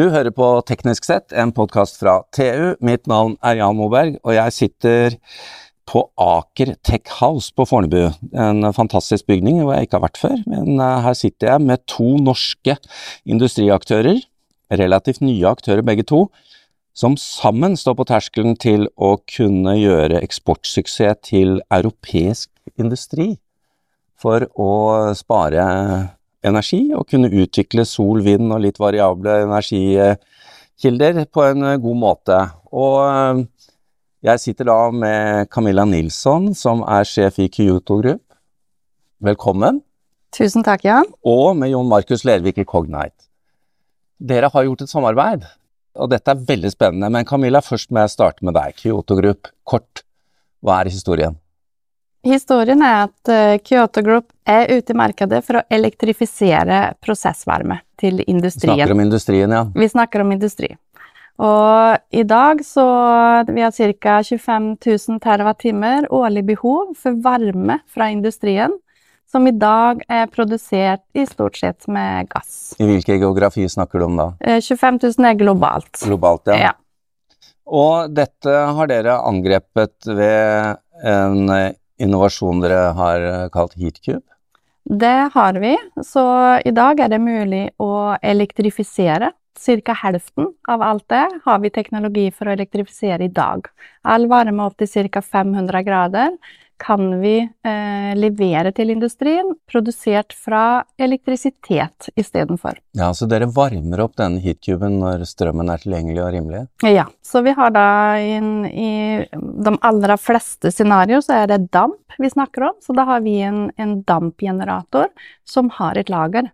Du hører på Teknisk sett, en podkast fra TU. Mitt navn er Jan Moberg, og jeg sitter på Aker Tech House på Fornebu. En fantastisk bygning hvor jeg ikke har vært før, men eh, her sitter jeg med to norske industriaktører, relativt nye aktører begge to, som sammen står på terskelen til å kunne gjøre eksportsuksess til europeisk industri for å spare energi og kunne utvikle sol, vind og litt variable energikilder på en god måte. Og eh, jeg sitter da med Camilla Nilsson, som er sjef i Kyoto Group. Velkommen. Tusen takk, Jan. Og med Jon Markus Lervik i Cognite. Dere har gjort et samarbeid, og dette er veldig spennende. Men Camilla, først må jeg starte med deg. Kyoto Group, kort, hva er historien? Historien er at eh, Kyoto Group er ute i markedet for å elektrifisere prosessvarme til industrien. Vi Snakker om industrien, ja. Vi snakker om industri. Og i dag så vi har ca. 25 000 TWh årlig behov for varme fra industrien, som i dag er produsert i stort sett med gass. I hvilken geografi snakker du om da? 25 eh, 000 er globalt. Globalt, ja. ja. Og dette har dere angrepet ved en innovasjon dere har eh, kalt Heatcube? Det har vi. Så i dag er det mulig å elektrifisere. Ca. halvparten av alt det har vi teknologi for å elektrifisere i dag. All varme opp til ca. 500 grader kan vi eh, levere til industrien, produsert fra elektrisitet istedenfor. Ja, så dere varmer opp denne heatcuben når strømmen er tilgjengelig og rimelig? Ja, så vi har da in, i de aller fleste scenarioer så er det damp vi snakker om, så da har vi en, en dampgenerator som har et lager.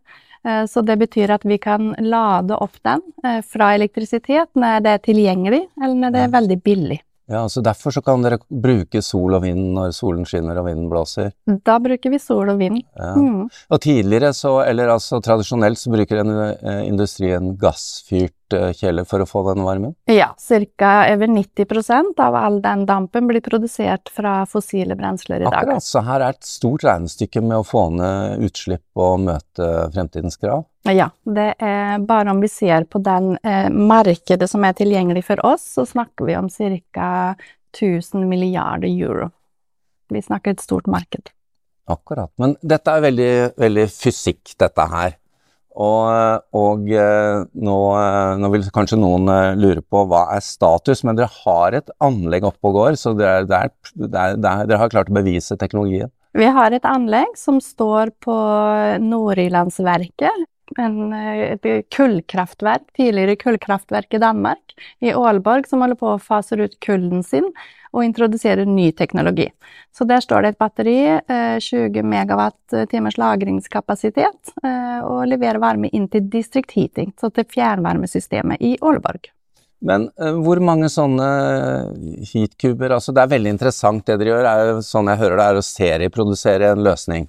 Eh, så det betyr at vi kan lade opp den eh, fra elektrisitet når det er tilgjengelig, eller når det er veldig billig. Ja, så Derfor så kan dere bruke sol og vind når solen skinner og vinden blåser? Da bruker vi sol og vind. Ja. Mm. Og tidligere, så, eller altså tradisjonelt, så bruker eh, industrien gassfyrt Kjeler for å få den varmen? Ja, ca. over 90% av all den dampen blir produsert fra fossile brensler i dag. Akkurat, så her er et stort regnestykke med å få ned utslipp og møte fremtidens krav? Ja, det er bare om vi ser på den eh, markedet som er tilgjengelig for oss, så snakker vi om ca. 1000 milliarder euro. Vi snakker et stort marked. Akkurat. Men dette er veldig, veldig fysikk, dette her. Og, og eh, nå, eh, nå, vil kanskje noen eh, lure på hva er status, men dere har et anlegg oppe og går, så dere, der, der, der, dere har klart å bevise teknologien? Vi har et anlegg som står på Nord-Irlandsverket. Et kullkraftverk, tidligere kullkraftverk i Danmark, i Aalborg, som holder på å fase ut kullen sin og introduserer ny teknologi. Så der står det et batteri, 20 eh, megawatt-timers lagringskapasitet, eh, og leverer varme inn til district heating, så til fjernvarmesystemet i Aalborg. Men hvor mange sånne heatkuber altså Det er veldig interessant det dere gjør. er Sånn jeg hører det, er å serieprodusere en løsning.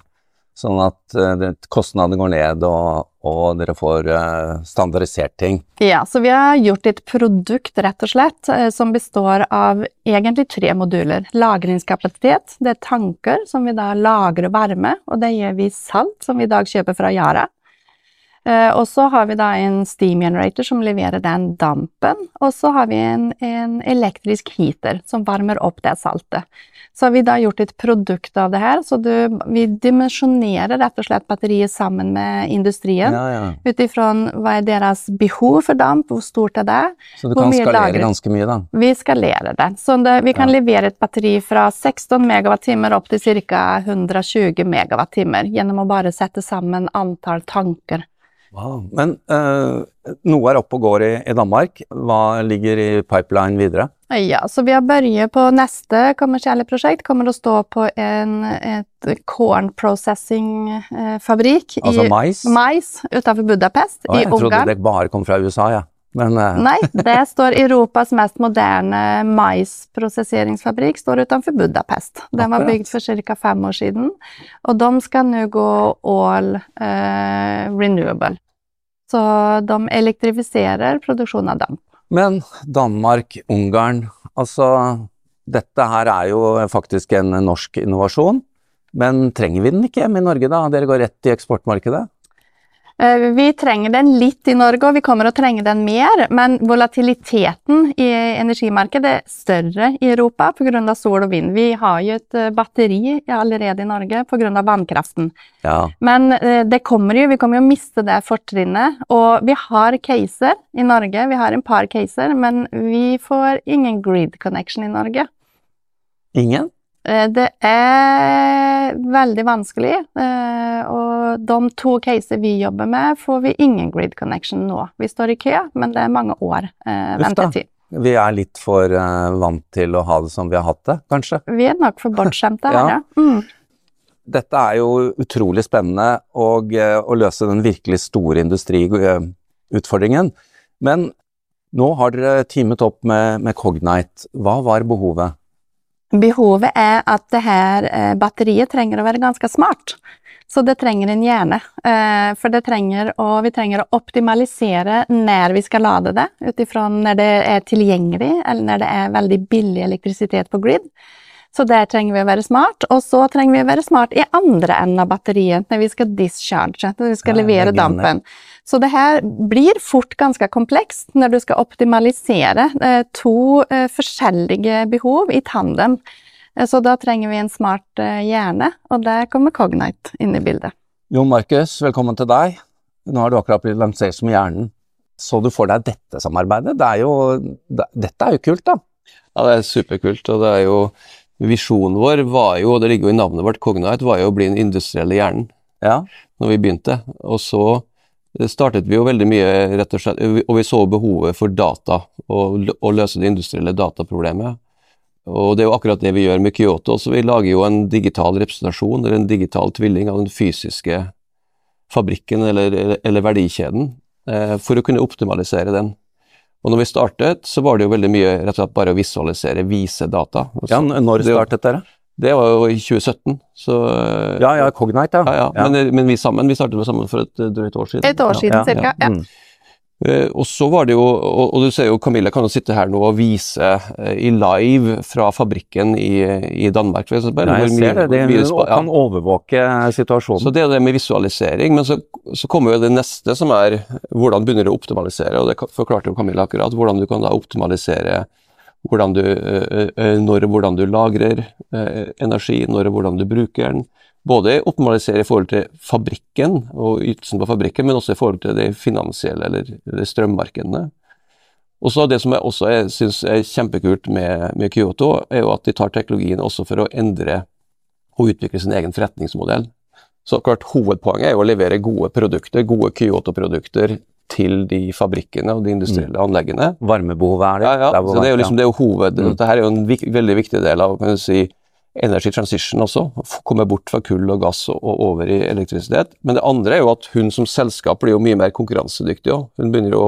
Sånn at kostnadene går ned, og, og dere får uh, standardisert ting. Ja, så vi har gjort et produkt, rett og slett, uh, som består av egentlig tre moduler. Lagringskapasitet, det er tanker som vi da lagrer varme, og det gjør vi salt, som vi i dag kjøper fra Yara. Eh, og så har vi da en steam generator som leverer den dampen, og så har vi en, en, elektrisk heater som varmer opp det saltet. Så har vi da gjort et produkt av det her, så du, vi dimensjonerer rett og slett batteriet sammen med industrien. Ja, ja. Ut ifra hva er deres behov for damp, hvor stort er det Så du kan skalere lager. ganske mye, da? Vi skalerer det. Så det, vi kan ja. levere et batteri fra 16 megawattimer opp til ca. 120 megawattimer gjennom å bare sette sammen antall tanker. Wow. Men uh, noe er oppe og går i, i, Danmark. Hva ligger i pipeline videre? Ja, så vi har begynt på neste kommersielle prosjekt. Kommer å stå på en et corn processing-fabrikk eh, altså i mais? mais utenfor Budapest Å, i Ungarn. Jeg trodde det bare kom fra USA, ja. Men, uh... Nei, det står Europas mest moderne maisprosesseringsfabrikk står utenfor Budapest. Den var bygd for ca. fem år siden, og de skal nå gå all uh, renewable. Så de elektrifiserer produksjonen av damp. Men Danmark, Ungarn, altså dette her er jo faktisk en norsk innovasjon. Men trenger vi den ikke hjemme i Norge, da? Dere går rett i eksportmarkedet? Eh, vi trenger den litt i Norge, og vi kommer å trenge den mer. Men volatiliteten i energimarkedet er større i Europa pga. sol og vind. Vi har jo et eh, batteri allerede i Norge pga. vannkraften. Ja. Men eh, det kommer jo, vi kommer jo å miste det fortrinnet. Og vi har caser i Norge, vi har en par caser, men vi får ingen grid connection i Norge. Ingen? Det er veldig vanskelig, og de to caser vi jobber med, får vi ingen grid connection nå. Vi står i kø, men det er mange år ventetid. Vi er litt for vant til å ha det som vi har hatt det, kanskje? Vi er nok for bortskjemte her, ja. Mm. Dette er jo utrolig spennende og, å løse den virkelig store industriutfordringen. Men nå har dere teamet opp med, med Cognite. Hva var behovet? Behovet er at det her batteriet trenger å være ganske smart. Så det trenger en hjerne. For det trenger å, vi trenger å optimalisere når vi skal lade det, ut ifra når det er tilgjengelig, eller når det er veldig billig elektrisitet på grid. Så der trenger vi å være smart. Og så trenger vi å være smart i andre enden av batteriet, når vi skal discharge, når vi skal ja, levere dampen. Så det her blir fort ganske komplekst når du skal optimalisere eh, to eh, forskjellige behov i tandem. Eh, så da trenger vi en smart hjerne, og der kommer Cognite inn i bildet. Jon Markus, velkommen til deg. Nå har du akkurat blitt lansert som Hjernen. Så du for deg dette samarbeidet? Det er jo, det, dette er jo kult, da? Ja, det er superkult. og det er jo Visjonen vår var jo, og det ligger jo i navnet vårt, Cognite, var jo å bli den industrielle hjernen ja. når vi begynte. Og så startet vi jo veldig mye, rett og slett, og vi så behovet for data, og løse det industrielle dataproblemet. Og det er jo akkurat det vi gjør med Kyoto. Så vi lager jo en digital representasjon, eller en digital tvilling av den fysiske fabrikken eller, eller verdikjeden, eh, for å kunne optimalisere den. Og når vi startet, så var det jo veldig mye rett og slett bare å visualisere, vise data. ja, Når startet dere? Det var jo i 2017. Så, ja, ja, Cognite, ja. ja, ja. Men, men, vi sammen, vi startet sammen for et drøyt år siden. Et år siden, ja. cirka. ja. Mm. Uh, og så var det jo, og, og, du ser jo Camilla kan jo sitte her nå og vise uh, i live fra fabrikken i, i Danmark f.eks. Nei, jeg ser det. det mye, ja. kan overvåke situasjonen. Så det er det med visualisering. Men så, så kommer jo det neste som er hvordan begynner du å optimalisere, og det forklarte jo Camilla akkurat. Hvordan du kan da optimalisere hvordan du, uh, når og hvordan du lagrer energi, når og hvordan du bruker den både optimalisere i forhold til fabrikken og ytelsen på fabrikken, men også i forhold til de finansielle eller, eller strømmarkedene. Og så Det som jeg også syns er kjempekult med, med, Kyoto, er jo at de tar teknologien også for å endre og utvikle sin egen forretningsmodell. Så klart Hovedpoenget er jo å levere gode produkter, gode Kyoto-produkter til de fabrikkene og de industrielle mm. anleggene. Varmebehovet er det. Ja, ja. så det er jo liksom det er jo hoved, mm. Dette er jo en vik, veldig viktig del av kan du si, energy transition også, komme bort fra kull og gass og, over i elektrisitet. Men det andre er jo at hun som selskap blir jo mye mer konkurransedyktig òg. Hun, begynner jo,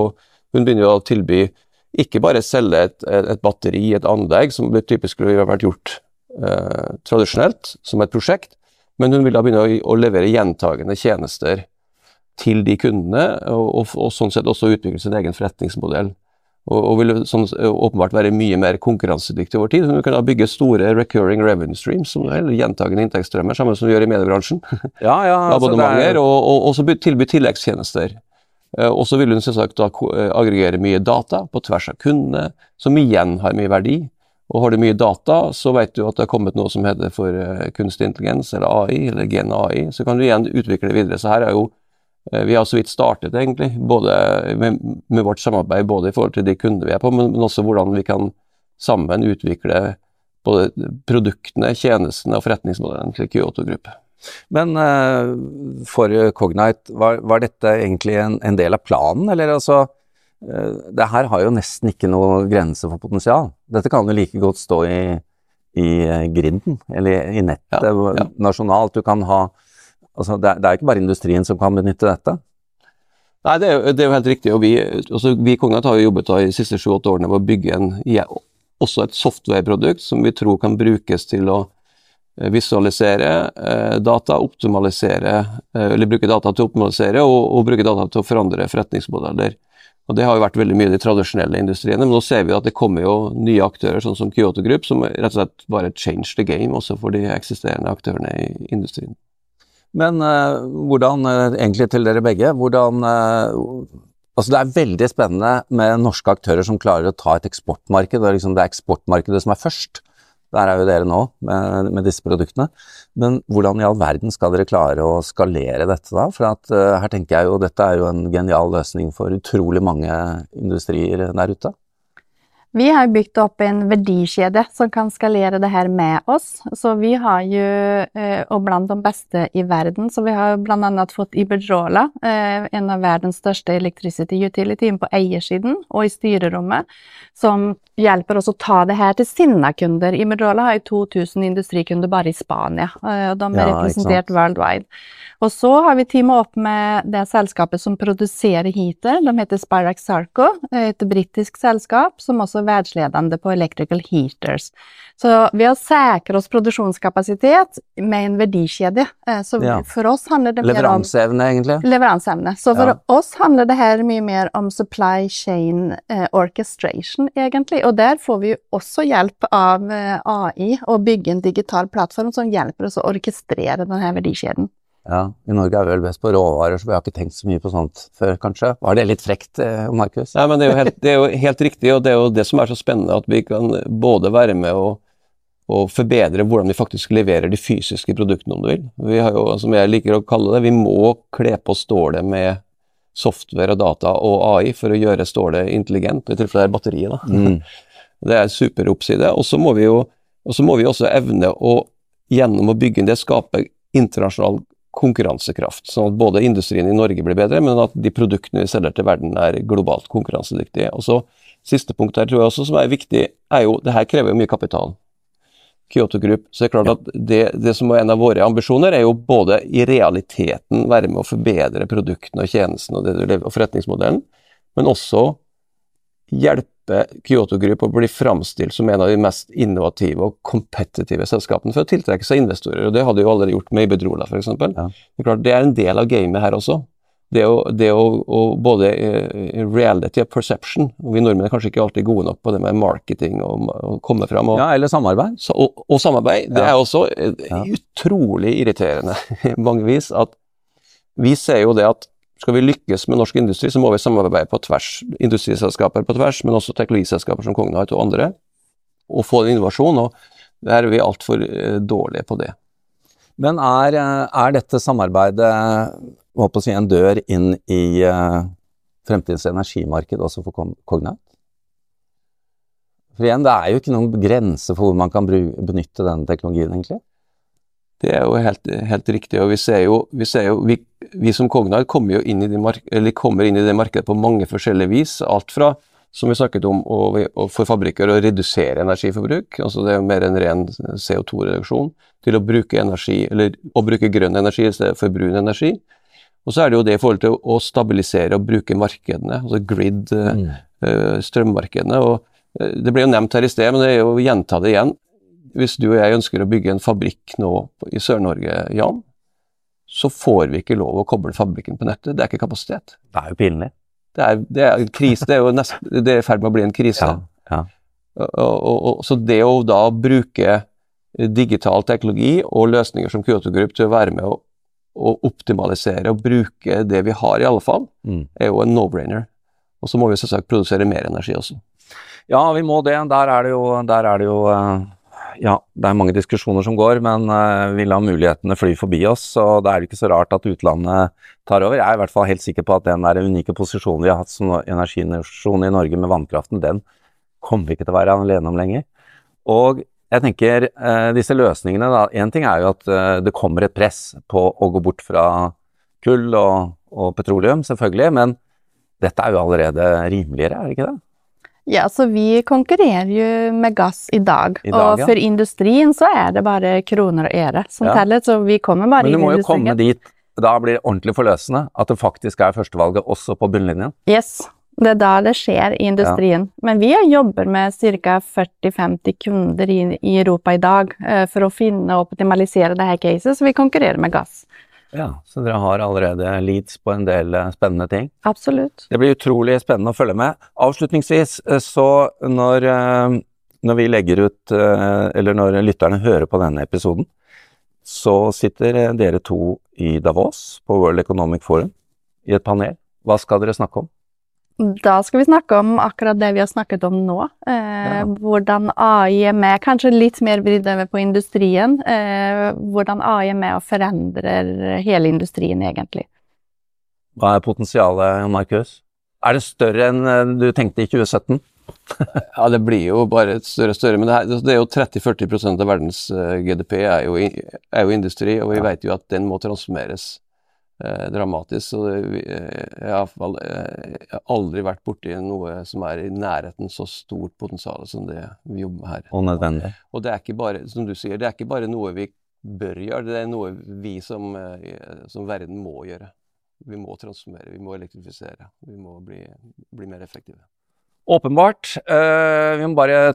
hun begynner jo å tilby ikke bare selge et, et batteri, et anlegg, som typisk skulle vært gjort eh, tradisjonelt som et prosjekt, men hun vil da begynne å, å levere gjentagende tjenester til de kundene, og, og, og, sånn sett også utvikle sin egen forretningsmodell og, og vil sånn, åpenbart være mye mer konkurransedyktig over tid. Så du kan da bygge store recurring revenue streams, som er gjentagende inntektsstrømmer, samme som du gjør i mediebransjen. Ja, ja, altså er... og, og, så tilby tilleggstjenester. Eh, og så vil hun selvsagt eh, aggregere mye data på tvers av kundene, som igjen har mye verdi. Og har du mye data, så vet du at det har kommet noe som heter for eh, kunstig intelligens, eller AI, eller gen AI. Så kan du igjen utvikle det videre. Så her er jo vi har så vidt startet, egentlig, med, med, vårt samarbeid både i forhold til de kundene vi er på, men, men, også hvordan vi kan sammen utvikle både produktene, tjenestene og forretningsmodellen til Kyoto Gruppe. Men uh, for Cognite, var, var, dette egentlig en, en, del av planen, eller altså uh, Det her har jo nesten ikke noe grense for potensial. Dette kan jo like godt stå i, i grinden, eller i nettet ja, ja. nasjonalt. Du kan ha Altså, det, er, det er ikke bare industrien som kan benytte dette. Nei, det er, det er jo helt riktig. og Vi, altså, vi i Kognat har jo jobbet da, de siste sju-åtte årene med å bygge en, ja, også et software-produkt som vi tror kan brukes til å eh, visualisere eh, data, optimalisere, eh, eller bruke data til å optimalisere og, og, bruke data til å forandre forretningsmodeller. Og Det har jo vært veldig mye i de tradisjonelle industriene, men nå ser vi at det kommer jo nye aktører, sånn som Kyoto Group, som rett og slett bare change the game også for de eksisterende aktørene i industrien. Men uh, hvordan, uh, egentlig til dere begge, hvordan uh, Altså det er veldig spennende med norske aktører som klarer å ta et eksportmarked, og liksom det er eksportmarkedet som er først. Der er jo dere nå med, med, disse produktene. Men hvordan i all verden skal dere klare å skalere dette da? For at, her tenker jeg jo dette er jo en genial løsning for utrolig mange industrier der ute. Vi har bygd opp en verdikjede som kan skalere det her med oss. Så vi har jo, eh, og blant de beste i verden, så vi har bl.a. fått Iberdrola, eh, en av verdens største electricity utility, inn på eiersiden og i styrerommet, som hjelper oss å ta det her til sine kunder. Iberdrola har jo 2000 industrikunder bare i Spania, eh, og de er ja, representert worldwide. Og så har vi teamet opp med det selskapet som produserer heater. De heter Spirax Sarco, et britisk selskap som også er verdensledende på electrical heaters. Så ved å sikre oss produksjonskapasitet med en verdikjede eh, Så ja. for oss handler det mer om Leveranseevne, egentlig? Leveranseevne. Så for ja. oss handler det her mye mer om supply chain eh, orchestration, egentlig. Og der får vi jo også hjelp av eh, AI, å bygge en digital plattform som hjelper oss å orkestrere denne verdikjeden. Ja, I Norge er vi vel best på råvarer, så vi har ikke tenkt så mye på sånt før, kanskje. Var det litt frekt, eh, Markus? Nei, men det er, helt, det er, jo helt, riktig, og det er jo det som er så spennende, at vi kan både være med og, og forbedre hvordan vi faktisk leverer de fysiske produktene, om du vil. Vi har jo, som jeg liker å kalle det, vi må kle på stålet med software og data og AI for å gjøre stålet intelligent, i tilfelle det er batteriet. da. Mm. Det er superoppside. Og så må vi jo må vi også evne å, gjennom å bygge det, skape internasjonal konkurransekraft. Sånn at både industrien i Norge blir bedre, men at de produktene vi selger til verden er globalt konkurransedyktige. Og så Siste punkt her tror jeg også som er viktig, er jo det her krever jo mye kapital. Kyoto Group. Så det er klart at det, det som er en av våre ambisjoner, er jo både i realiteten være med å forbedre produktene og tjenestene og, og forretningsmodellen, men også hjelpe Kyoto Group å bli framstilt som en av de mest innovative og kompetitive selskapene for å tiltrekke seg investorer. og Det hadde jo allerede gjort med Ibedrola f.eks. Ja. Det, klart, det er en del av gamet her også. Det å, det å, å både uh, reality og perception og Vi nordmenn er kanskje ikke alltid gode nok på det med marketing og, og komme fram. Og, ja, eller samarbeid. Og, og, samarbeid. Det ja. er også uh, ja. utrolig irriterende mange vis. at Vi ser jo det at skal vi lykkes med norsk industri, så må vi samarbeide på tvers. Industriselskaper på tvers, men også teknologiselskaper som Cognite og andre. Og få en innovasjon. og Der er vi altfor eh, dårlige på det. Men er, eh, er dette samarbeidet å si, en dør inn i uh, fremtidens energimarked også for Cognite? For igjen, det er jo ikke noen grense for hvor man kan benytte denne teknologien, egentlig. Det er jo helt, helt riktig. og Vi ser jo, vi, ser jo, vi, vi som Cognite kommer jo inn i, kommer inn i det markedet på mange forskjellige vis. Alt fra, som vi snakket om, å, å for fabrikker å redusere energiforbruk, altså det er jo mer en ren CO2-reduksjon, til å bruke energi, eller å bruke grønn energi i stedet for brun energi. Og så er det jo det i forhold til å stabilisere og bruke markedene, altså grid, mm. Eh, strømmarkedene. og eh, Det ble jo nevnt her i sted, men det er jo å gjenta det igjen hvis du og jeg ønsker å bygge en fabrikk nå i Sør-Norge, Jan, så får vi ikke lov å koble fabrikken på nettet. Det er ikke kapasitet. Det er jo pinlig. Det er, det er krise. Det er jo nest, det er i ferd med å bli en krise. Ja, ja. Og, og, og, så det å da bruke digital teknologi og løsninger som Kyoto Group til å være med å, å optimalisere og bruke det vi har, i alle fall, mm. er jo en no-brainer. Og så må vi selvsagt produsere mer energi også. Ja, vi må det. Der er det jo, der er det jo uh ja, det er mange diskusjoner som går, men uh, vi lar mulighetene fly forbi oss. og Det er ikke så rart at utlandet tar over. Jeg er i hvert fall helt sikker på at den der unike posisjonen vi har hatt som energinasjon i Norge med vannkraften, den kommer vi ikke til å være alene om lenger. Og jeg tenker uh, disse løsningene da, Én ting er jo at uh, det kommer et press på å gå bort fra kull og, og petroleum, selvfølgelig, men dette er jo allerede rimeligere, er det ikke det? Ja, så vi konkurrerer jo med gass i dag. I dag og for industrien så er det bare kroner og øre som ja. teller, så vi kommer bare inn i industrien. Men du må jo komme dit, da blir det ordentlig forløsende, at det faktisk er førstevalget også på bunnlinjen. Yes, det er da det skjer i industrien. Ja. Men vi jobber med ca. 40-50 kunder i, i, Europa i dag uh, for å finne og optimalisere dette caset, så vi konkurrerer med gass. Ja, Så dere har allerede leads på en del eh, spennende ting? Absolutt. Det blir utrolig spennende å følge med. Avslutningsvis, eh, så når, eh, når vi legger ut, eller når lytterne hører på denne episoden, så sitter dere to i Davos på World Economic Forum i et panel. Hva skal dere snakke om? Da skal vi snakke om akkurat det vi har snakket om nå. Eh, Ja. Hvordan AI er med, kanskje litt mer vridd over på industrien. Eh, hvordan AI er med og forandrer hele industrien, egentlig. Hva er potensialet, Jan Markus? Er det større enn eh, du tenkte i 2017? Ja, det blir jo bare større og større. Men det, her, det er jo 30-40% av verdens eh, GDP er jo, er jo industri, og vi Ja. vet jo at den må transformeres dramatisk. Så det, eh, jeg, har, i hvert fall, eh, jeg har aldri vært borti noe som er i nærheten så stort potensial som det vi jobber med her. Og nødvendig. Og det er ikke bare, som du sier, det er ikke bare noe vi bør gjøre, det er noe vi som, eh, som verden må gjøre. Vi må transformere, vi må elektrifisere, vi må bli, bli mer effektive. Åpenbart. Uh, vi må bare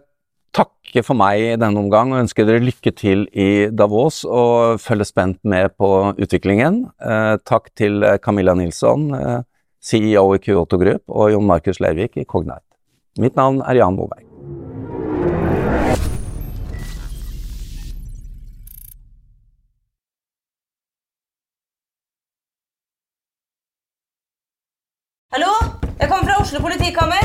takke for meg i denne omgang og ønske dere lykke til i Davos og følge spent med på utviklingen. Eh, takk til eh, Camilla Nilsson, eh, CEO i Kyoto Group, og Jon Markus Lervik i Cognite. Mitt navn er Jan Moberg. Hallo? Jeg kommer fra Oslo politikammer.